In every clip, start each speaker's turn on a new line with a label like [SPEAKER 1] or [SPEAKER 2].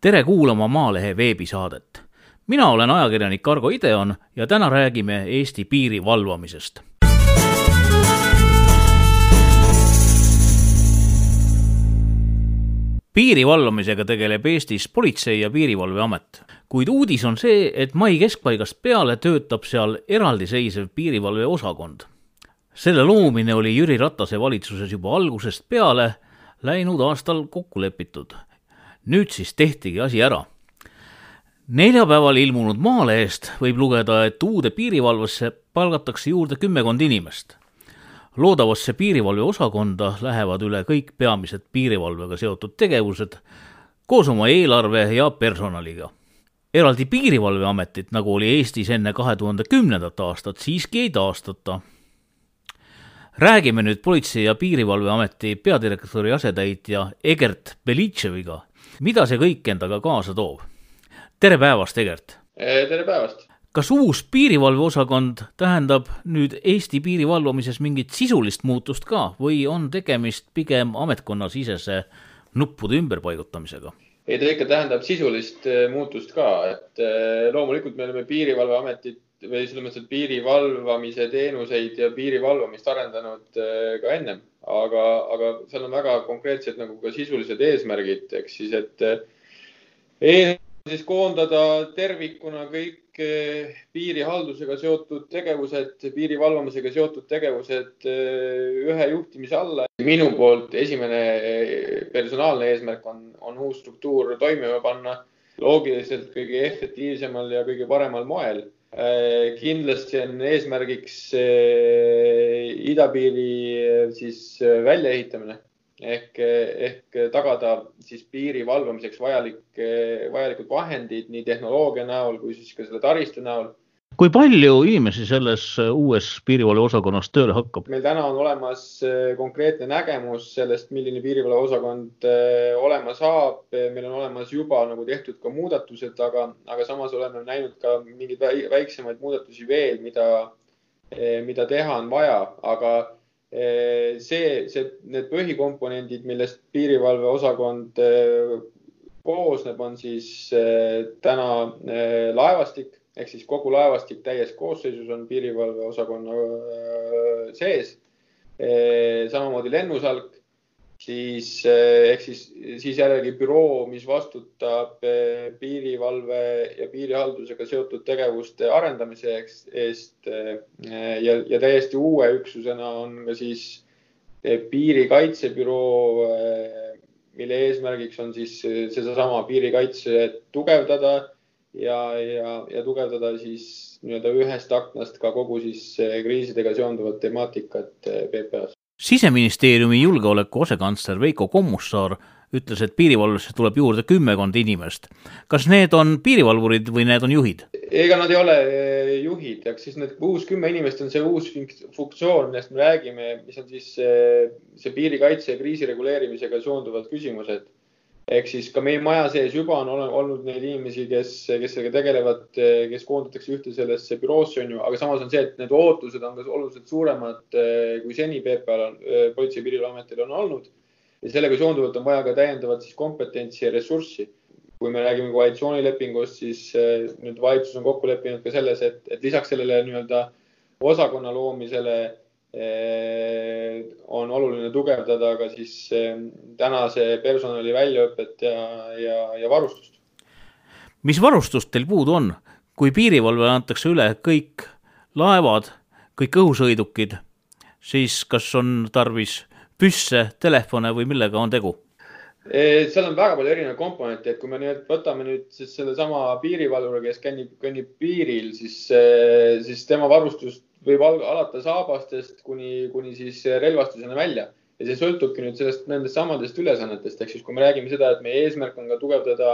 [SPEAKER 1] tere kuulama Maalehe veebisaadet. mina olen ajakirjanik Argo Ideon ja täna räägime Eesti piiri valvamisest. piiri valvamisega tegeleb Eestis Politsei- ja Piirivalveamet, kuid uudis on see, et mai keskpaigast peale töötab seal eraldiseisev piirivalveosakond. selle loomine oli Jüri Ratase valitsuses juba algusest peale läinud aastal kokku lepitud nüüd siis tehtigi asi ära. neljapäeval ilmunud Maalehest võib lugeda, et uude piirivalvesse palgatakse juurde kümmekond inimest. loodavasse piirivalveosakonda lähevad üle kõik peamised piirivalvega seotud tegevused koos oma eelarve ja personaliga. eraldi piirivalveametit, nagu oli Eestis enne kahe tuhande kümnendat aastat, siiski ei taastata räägime nüüd Politsei- ja Piirivalveameti peadirektori asetäitja Egert Belitševiga mida see kõik endaga kaasa toob? tere päevast, Egert!
[SPEAKER 2] Eh, tere päevast!
[SPEAKER 1] kas uus piirivalveosakond tähendab nüüd Eesti piiri valvamises mingit sisulist muutust ka või on tegemist pigem ametkonnasisese nuppude ümberpaigutamisega?
[SPEAKER 2] ei, ta ikka tähendab sisulist eh, muutust ka, et eh, loomulikult me oleme Piirivalveametit või selles mõttes, et piiri valvamise teenuseid ja piiri valvamist arendanud ka ennem aga, aga seal on väga konkreetsed nagu ka sisulised eesmärgid, ehk siis, et eh, siis koondada tervikuna kõik eh, piirihaldusega seotud tegevused, piiri valvamisega seotud tegevused ühe juhtimise alla. minu poolt esimene personaalne eesmärk on, on uus struktuur toimima panna loogiliselt kõige efektiivsemal ja kõige paremal moel Äh, kindlasti on eesmärgiks äh, idapiiri äh, siis väljaehitamine. Ehk, ehk tagada siis piiri valvamiseks vajalik, vajalikud vahendid nii tehnoloogia näol kui siis ka selle taristu näol
[SPEAKER 1] kui palju inimesi selles äh, uues piirivalveosakonnas tööle hakkab?
[SPEAKER 2] meil täna on olemas äh, konkreetne nägemus sellest, milline piirivalveosakond äh, olema saab. meil on olemas juba nagu tehtud ka muudatused, aga, aga samas oleme näinud ka mingeid väiksemaid muudatusi veel, mida, mida teha on vaja, aga see, see, need põhikomponendid, millest piirivalveosakond koosneb, on siis täna laevastik ehk siis kogu laevastik täies koosseisus on piirivalveosakonna äh, sees. Äh, samamoodi lennusalk, siis äh, ehk siis, siis jällegi büroo, mis vastutab piirivalve ja piirihaldusega seotud tegevuste arendamise eest ja, ja täiesti uue üksusena on ka siis piirikaitsebüroo, mille eesmärgiks on siis sedasama piirikaitse tugevdada ja, ja, ja tugevdada siis nii-öelda ühest aknast ka kogu siis eh, kriisidega seonduvat temaatikat eh, PPA-s.
[SPEAKER 1] siseministeeriumi julgeoleku asekantsler Veiko Kommussaar ütles, et piirivalvesse tuleb juurde kümmekond inimest. kas need on piirivalvurid või need on juhid?
[SPEAKER 2] ega nad ei ole eh, juhid, ehk siis need uus kümme inimest on see uus funktsioon, millest me räägime, mis on siis see piirikaitse ja kriisireguleerimisega seonduvad küsimused ehk siis ka meie maja sees juba on olnud neid inimesi, kes, kes sellega tegelevad, kes koondatakse ühte sellesse büroosse, on ju, aga samas on see, et need ootused on ka oluliselt suuremad, kui seni PPA-l on, Politsei- ja Piirivalveametil on olnud. ja sellega seonduvalt on vaja ka täiendavat siis kompetentsi ja ressurssi. kui me räägime koalitsioonilepingust, siis nüüd valitsus on kokku leppinud ka selles, et, et lisaks sellele nii-öelda osakonna loomisele Eh, on oluline tugevdada ka siis eh, tänase personali väljaõpet ja, ja, ja varustust.
[SPEAKER 1] mis varustust teil puudu on, kui piirivalvele antakse üle kõik laevad, kõik õhusõidukid, siis kas on tarvis püsse, telefone või millega on tegu?
[SPEAKER 2] Eh, seal on väga palju erinevaid komponente, et kui me nüüd võtame nüüd siis sellesama piirivalvuri, kes kõnnib, kõnnib piiril, siis, siis tema varustust võib alata saabastest kuni, kuni siis relvastuseni välja ja see sõltubki nüüd sellest, nendest samadest ülesannetest, ehk siis kui me räägime seda, et meie eesmärk on ka tugevdada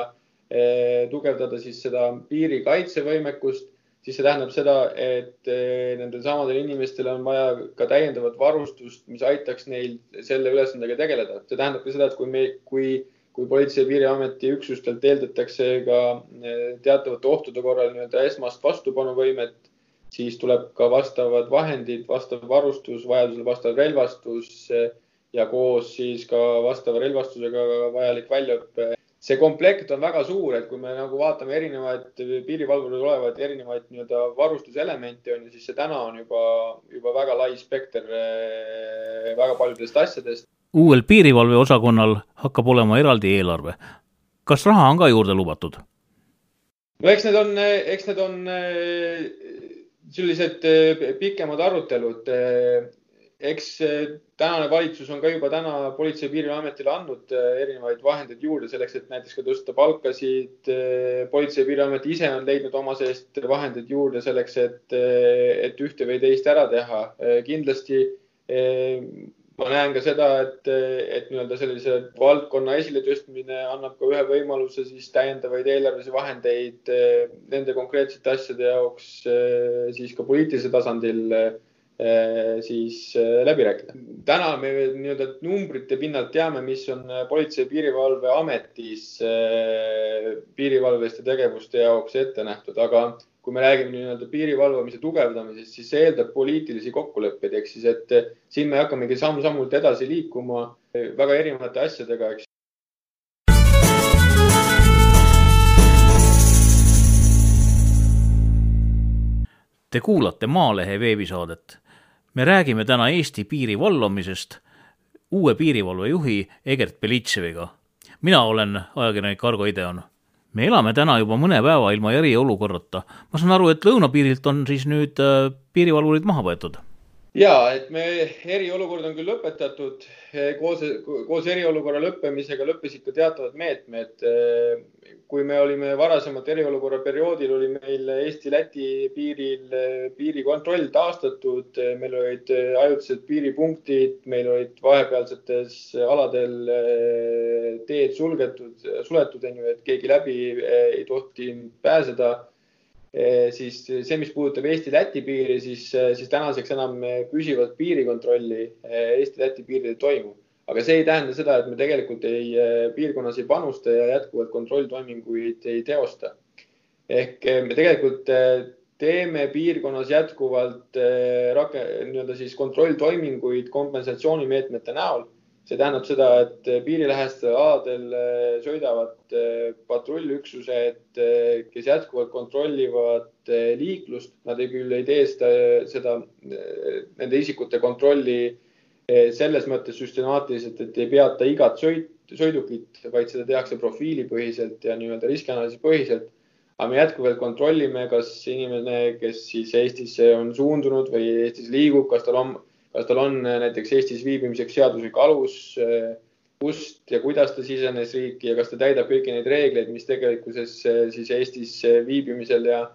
[SPEAKER 2] eh,, tugevdada siis seda piiri kaitsevõimekust, siis see tähendab seda, et eh, nendel samadel inimestel on vaja ka täiendavat varustust, mis aitaks neil selle ülesandega tegeleda. see tähendab ka seda, et kui me, kui, kui Politsei- ja Piirivalveameti üksustelt eeldatakse ka eh, teatavate ohtude korral nii-öelda esmast vastupanuvõimet siis tuleb ka vastavad vahendid, vastav varustus, vajadusel vastav relvastus ja koos siis ka vastava relvastusega vajalik väljaõpe see komplekt on väga suur, et kui me nagu vaatame erinevaid piirivalvurile olevaid erinevaid nii-öelda varustuselemente on ju, siis see täna on juba, juba väga lai spekter eh, väga paljudest asjadest.
[SPEAKER 1] uuel piirivalveosakonnal hakkab olema eraldi eelarve. kas raha on ka juurde lubatud?
[SPEAKER 2] no eks need on, eks need on eh, sellised eh, pikemad arutelud eks eh, tänane valitsus on ka juba täna Politsei- ja Piirivalveametile andnud eh, erinevaid vahendeid juurde selleks, et näiteks ka tõsta palkasid. Eh, politsei- ja Piirivalveamet ise on leidnud oma seest vahendeid juurde selleks, et, et ühte või teist ära teha. kindlasti ma näen ka seda, et, et nii-öelda sellise valdkonna esiletõstmine annab ka ühe võimaluse siis täiendavaid eelarvelisi vahendeid nende konkreetsete asjade jaoks siis ka poliitilisel tasandil Eh, siis eh, läbi rääkida. täna me nii-öelda numbrite pinnalt teame, mis on eh, Politsei- ja Piirivalveametis piirivalveliste tegevuste jaoks ette nähtud, aga kui me räägime nii-öelda piiri valvamise tugevdamisest, siis see eeldab poliitilisi kokkuleppeid, ehk siis, et siin me hakkamegi samm-sammult edasi liikuma väga erinevate asjadega, eks
[SPEAKER 1] Te kuulate Maalehe veebisaadet me räägime täna Eesti piiri valvamisest uue piirivalvejuhi Egert Belitševiga. mina olen ajakirjanik Argo Ideon. Me elame täna juba mõne päeva ilma eriolukorrata. ma saan aru, et lõunapiirilt on siis nüüd äh, piirivalvurid maha võetud
[SPEAKER 2] ja et me eriolukord on küll lõpetatud, koos, koos eriolukorra lõppemisega lõppesid ka teatavad meetmed. kui me olime varasemalt eriolukorra perioodil, oli meil Eesti-Läti piiril piirikontroll taastatud, meil olid ajutised piiripunktid, meil olid vahepealsetes aladel teed sulgetud, suletud, on ju, et keegi läbi ei tohtinud pääseda siis see, mis puudutab Eesti-Läti piiri, siis, eh, siis tänaseks enam püsivat piirikontrolli eh, Eesti-Läti piiril ei toimu. aga see ei tähenda seda, et me tegelikult ei, piirkonnas ei panusta ja jätkuvalt kontrolltoiminguid ei teosta. ehk me tegelikult teeme piirkonnas jätkuvalt rake-, nii-öelda siis kontrolltoiminguid kompensatsioonimeetmete näol see tähendab seda, et piirilähestel aladel eh, sõidavad eh, patrullüksused, eh, kes jätkuvalt kontrollivad liiklust. Nad ei, küll ei tee seda, seda, nende isikute kontrolli selles mõttes süstemaatiliselt, et ei peata igat sõit, sõidukit, vaid seda tehakse profiilipõhiselt ja nii-öelda riskianalüüsi põhiselt. aga me jätkuvalt kontrollime, kas inimene, kes siis Eestisse on suundunud või Eestis liigub, kas tal on kas tal on äh, näiteks Eestis viibimiseks seaduslik alus, äh, kust ja kuidas ta sisenes riiki ja kas ta täidab kõiki neid reegleid, mis tegelikkuses äh, siis Eestis viibimisel ja,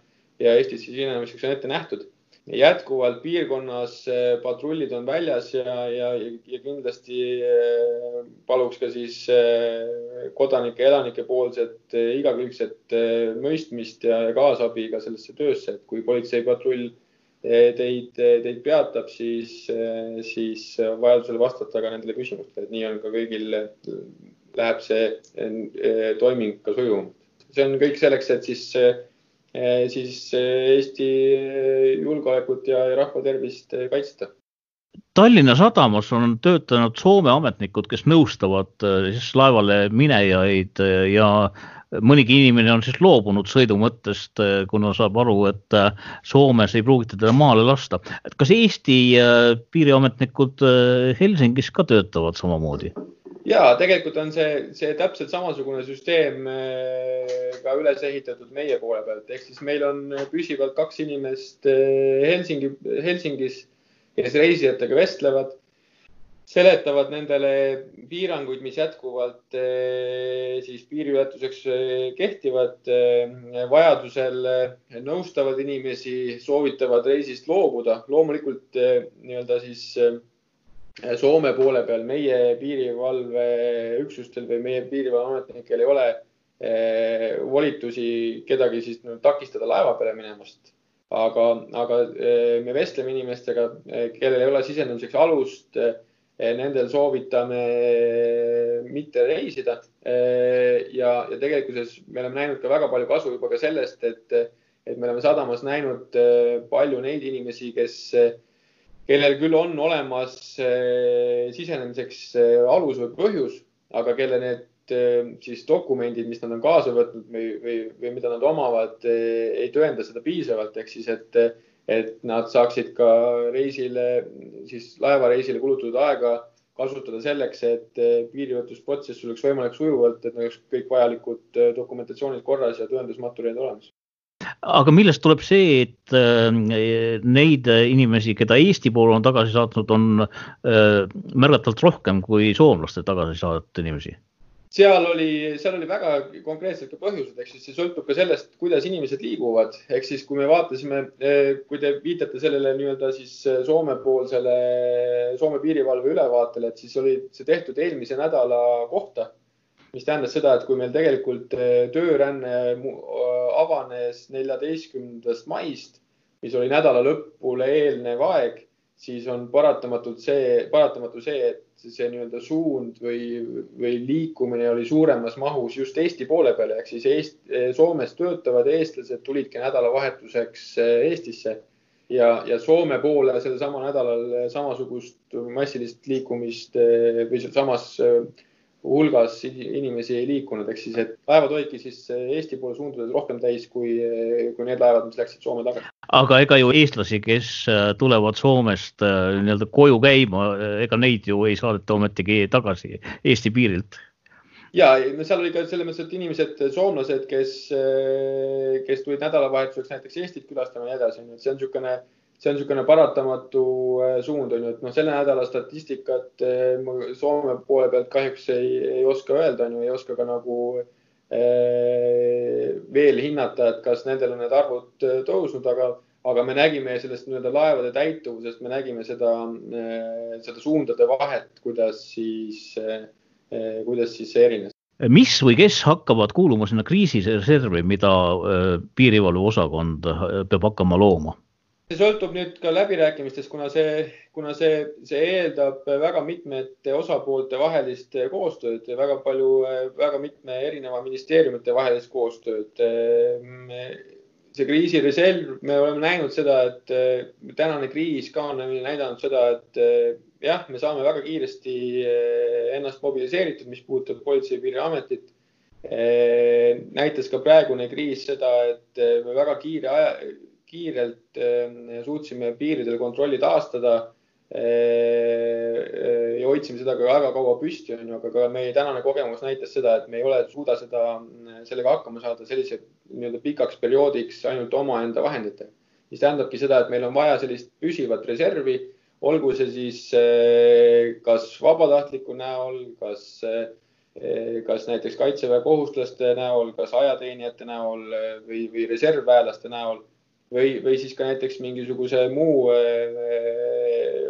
[SPEAKER 2] ja Eestisse sisenemiseks on ette nähtud. jätkuvalt piirkonnas patrullid on väljas ja, ja, ja kindlasti paluks ka siis kodanike, elanike poolset igakülgset mõistmist ja kaasabi ka sellesse töösse, et kui politseipatrull teid, teid peatab, siis, siis vajadusel vastata ka nendele küsimustele, et nii on ka kõigil, läheb see eh, toiming ka sujuvamalt. see on kõik selleks, et siis, eh, siis Eesti julgeolekut ja rahva tervist kaitsta.
[SPEAKER 1] Tallinna sadamas on töötanud Soome ametnikud, kes nõustavad eh, siis laevale minejaid ja mõnigi inimene on siis loobunud sõidu mõttest, äh, kuna saab aru, et äh, Soomes ei pruugita teda maale lasta. et kas Eesti äh, piiriametnikud Helsingis ka töötavad samamoodi?
[SPEAKER 2] ja tegelikult on see, see täpselt samasugune süsteem ka üles ehitatud meie poole pealt, ehk siis meil on püsivalt kaks inimest Helsingi, Helsingis, kes reisijatega vestlevad seletavad nendele piiranguid, mis jätkuvalt eh, siis piiriületuseks eh, kehtivad. Eh, vajadusel nõustavad inimesi, soovitavad reisist loobuda. loomulikult nii-öelda siis Soome poole peal meie piirivalveüksustel või meie piirivalveametnikel ei ole volitusi kedagi siis takistada laeva peale minemast aga, aga me vestleme inimestega, kellel ei ole sisenemiseks alust nendel soovitame eh, mitte reisida. Eh, ja, ja tegelikkuses me oleme näinud ka väga palju kasu juba ka sellest, et, et me oleme sadamas näinud palju neid inimesi, kes, kellel küll on olemas sisenemiseks alus või põhjus, aga kelle need siis dokumendid, mis nad on kaasa võtnud või, või, või mida nad omavad, ei tõenda seda piisavalt, ehk siis, et, et nad saaksid ka reisile, siis laevareisile kulutatud aega kasutada selleks, et piiriületusprotsess oleks võimalik sujuvalt, et oleks kõik vajalikud dokumentatsioonid korras ja tõendusmaterjalid olemas
[SPEAKER 1] aga millest tuleb see, et äh, neid inimesi, keda Eesti pool on tagasi saatnud, on märgatavalt rohkem kui soomlaste tagasi saadetud inimesi?
[SPEAKER 2] Seal oli, seal oli väga konkreetsed ka põhjused, ehk siis see sõltub ka sellest, kuidas inimesed liiguvad, ehk siis kui me vaatasime, äh, kui te viitate sellele nii-öelda siis Soome-poolsele, Soome piirivalve ülevaatele, et siis oli see tehtud eelmise nädala kohta mis tähendas seda, et kui meil tegelikult äh, tööränne avanes neljateistkümnendast maist, mis oli nädala lõpule eelnev aeg, siis on paratamatult see, paratamatu see, et see nii-öelda suund või, või liikumine oli suuremas mahus just Eesti poole peale ehk siis Eest, Soomes töötavad eestlased tulidki nädalavahetuseks äh, Eestisse ja, ja Soome poole sel samal nädalal samasugust massilist liikumist või samas hulgas inimesi ei liikunud, ehk siis, et laevad olidki siis Eesti poole suundades rohkem täis kui, kui need laevad, mis läksid Soome tagasi.
[SPEAKER 1] aga ega ju eestlasi, kes äh, tulevad Soomest nii-öelda koju käima, ega neid ju ei saadeta ometigi tagasi Eesti piirilt?
[SPEAKER 2] ja, no seal oli ka selles mõttes, et inimesed, soomlased, kes, kes tulid nädalavahetuseks näiteks Eestit külastama ja nii edasi, et see on niisugune see on niisugune paratamatu äh, suund on ju, et noh, selle nädala statistikat äh, Soome poole pealt kahjuks ei, ei oska öelda, on ju, ei oska ka nagu äh, veel hinnata, et kas nendel on need arvud tõusnud, aga, aga me nägime sellest nii-öelda laevade täituvusest, me nägime seda, seda suundade vahet, kuidas siis, kuidas siis see erines
[SPEAKER 1] mis või kes hakkavad kuuluma sinna kriisireservi, mida piirivalveosakond peab hakkama looma?
[SPEAKER 2] See sõltub nüüd ka läbirääkimistest, kuna see, kuna see, see eeldab väga mitmete osapoolte vahelist koostööd väga palju, väga mitme erineva ministeeriumite vahelist koostööd. see kriisireserv, me oleme näinud seda, et tänane kriis ka on näidanud seda, et jah, me saame väga kiiresti ennast mobiliseeritud, mis puudutab Politsei- ja Piirivalveametit näitas ka praegune kriis seda, et me väga kiire aja, kiirelt ehm, suutsime piiridel kontrolli taastada ehm, ja hoidsime seda ka väga kaua püsti, onju, aga ka meie tänane kogemus näitas seda, et me ei ole, suuda seda, sellega hakkama saada sellise nii-öelda pikaks perioodiks ainult omaenda vahenditega. mis tähendabki seda, et meil on vaja sellist püsivat reservi, olgu see siis ehm, kas vabatahtliku näol, kas, kas näiteks kaitseväe kohuslaste näol, kas ajateenijate näol või, või reservväelaste näol või, või siis ka näiteks mingisuguse muu, äh,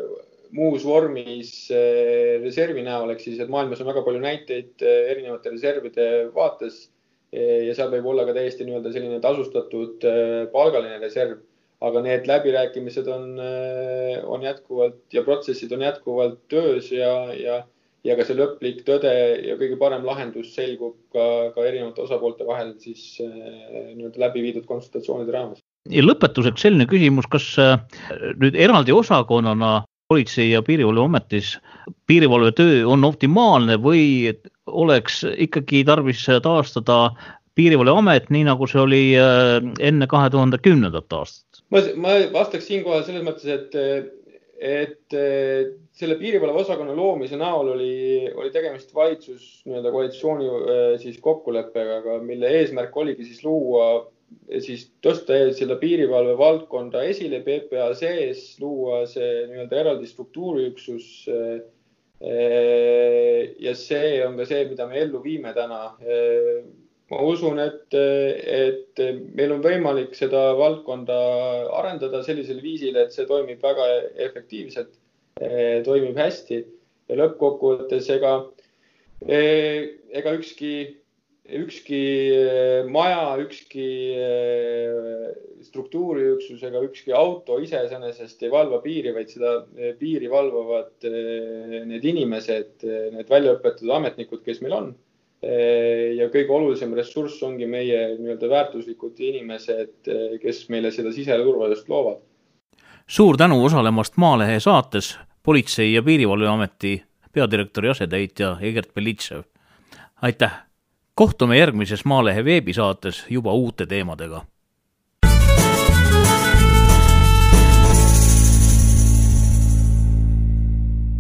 [SPEAKER 2] muus vormis äh, reservi näol, ehk siis, et maailmas on väga palju näiteid äh, erinevate reservide vaates ja seal võib olla ka täiesti nii-öelda selline tasustatud palgaline reserv, aga need läbirääkimised on, on jätkuvalt ja protsessid on jätkuvalt töös ja, ja ja ka see lõplik tõde ja kõige parem lahendus selgub ka, ka erinevate osapoolte vahel siis nii-öelda läbi viidud konsultatsioonide raames
[SPEAKER 1] ja lõpetuseks selline küsimus, kas äh, nüüd eraldi osakonnana politsei ja piirivalveametis piirivalvetöö on optimaalne või oleks ikkagi tarvis taastada piirivalveamet, nii nagu see oli äh, enne kahe tuhande kümnendat aastat?
[SPEAKER 2] ma, ma vastaks siinkohal selles mõttes, et, et selle piirivalveosakonna loomise näol oli, oli tegemist valitsus nii-öelda koalitsiooni äh, siis kokkuleppega, mille eesmärk oligi siis luua siis tõsta selle piirivalve valdkonda esile PPA sees, luua see nii-öelda eraldi struktuuriüksus. ja see on ka see, mida me ellu viime täna. ma usun, et, et meil on võimalik seda valdkonda arendada sellisel viisil, et see toimib väga efektiivselt, toimib hästi ja lõppkokkuvõttes ega, ega ükski ükski eh, maja, ükski eh, struktuuriüksus ega ükski auto iseenesest ei valva piiri, vaid seda eh, piiri valvavad need inimesed, need väljaõpetatud ametnikud, kes meil on. ja kõige olulisem ressurss ongi meie nii-öelda väärtuslikud inimesed, kes meile seda siseturvalisust loovad.
[SPEAKER 1] suur tänu osalemast Maalehe saates Politsei- ja Piirivalveameti peadirektori asetäitja Egert Belitšev aitäh! Kohtume järgmises Maalehe veebisaates juba uute teemadega